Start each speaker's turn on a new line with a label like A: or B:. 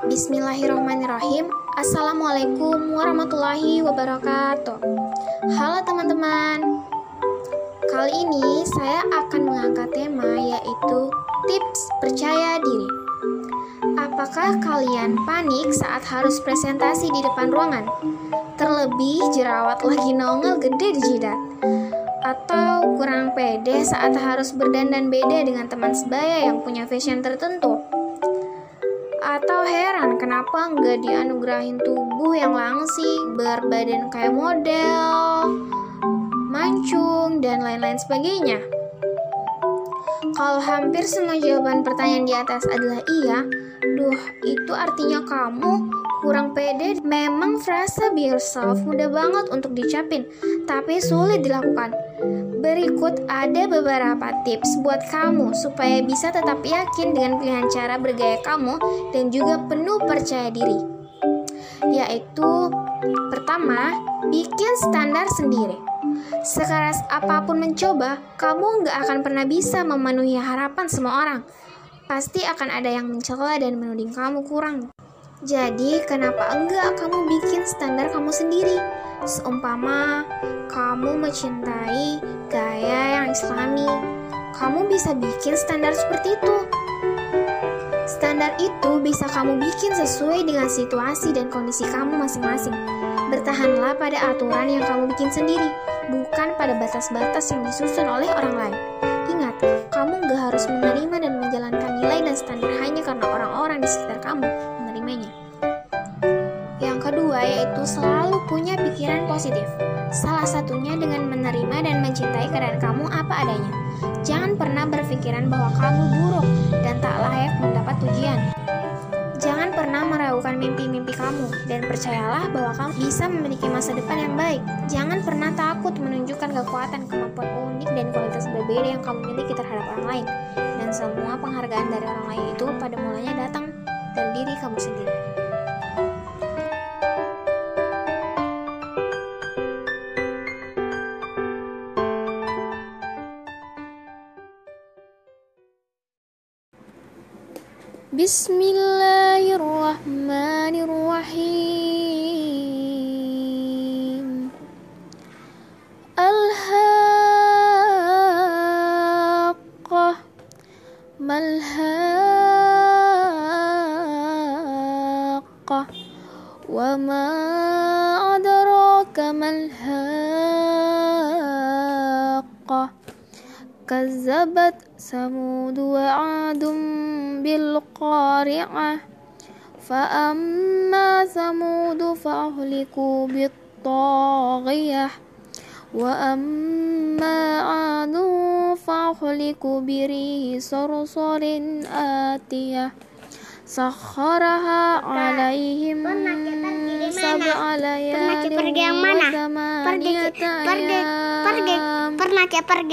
A: Bismillahirrahmanirrahim. Assalamualaikum warahmatullahi wabarakatuh. Halo teman-teman. Kali ini saya akan mengangkat tema yaitu Tips percaya diri. Apakah kalian panik saat harus presentasi di depan ruangan? Terlebih jerawat lagi nongol gede di jidat? Atau kurang pede saat harus berdandan beda dengan teman sebaya yang punya fashion tertentu? Atau heran kenapa nggak dianugerahin tubuh yang langsing, berbadan kayak model, mancung, dan lain-lain sebagainya? Kalau hampir semua jawaban pertanyaan di atas adalah iya, duh, itu artinya kamu kurang pede. Memang frasa be yourself mudah banget untuk dicapin, tapi sulit dilakukan. Berikut ada beberapa tips buat kamu supaya bisa tetap yakin dengan pilihan cara bergaya kamu dan juga penuh percaya diri. Yaitu pertama, bikin standar sendiri. Sekeras apa pun mencoba, kamu nggak akan pernah bisa memenuhi harapan semua orang. Pasti akan ada yang mencela dan menuding kamu kurang. Jadi, kenapa enggak kamu bikin standar kamu sendiri? Seumpama kamu mencintai gaya yang islami, kamu bisa bikin standar seperti itu. Standar itu bisa kamu bikin sesuai dengan situasi dan kondisi kamu masing-masing. Bertahanlah pada aturan yang kamu bikin sendiri, bukan pada batas-batas yang disusun oleh orang lain. Ingat, kamu gak harus menerima dan menjalankan nilai dan standar hanya karena orang-orang di sekitar kamu menerimanya. Yang kedua yaitu selalu punya pikiran positif. Salah satunya dengan menerima dan mencintai keadaan kamu apa adanya. Jangan pernah berpikiran bahwa kamu buruk dan tak layak mendapat pujian. Jangan pernah meragukan mimpi-mimpi kamu dan percayalah bahwa kamu bisa memiliki masa depan yang baik. Jangan pernah takut menunjukkan kekuatan, kemampuan unik dan kualitas berbeda yang kamu miliki terhadap orang lain. Dan semua penghargaan dari orang lain itu pada mulanya datang dari diri kamu sendiri. Bismillahirrahmanirrahim ما وما أدراك ما الهاقة كذبت ثمود وعاد بالقارعة فأما ثمود فأهلكوا بالطاغية وأما عاد فأهلكوا بريح صرصر آتية سخرها عليهم سبع ليال وثمانية أيام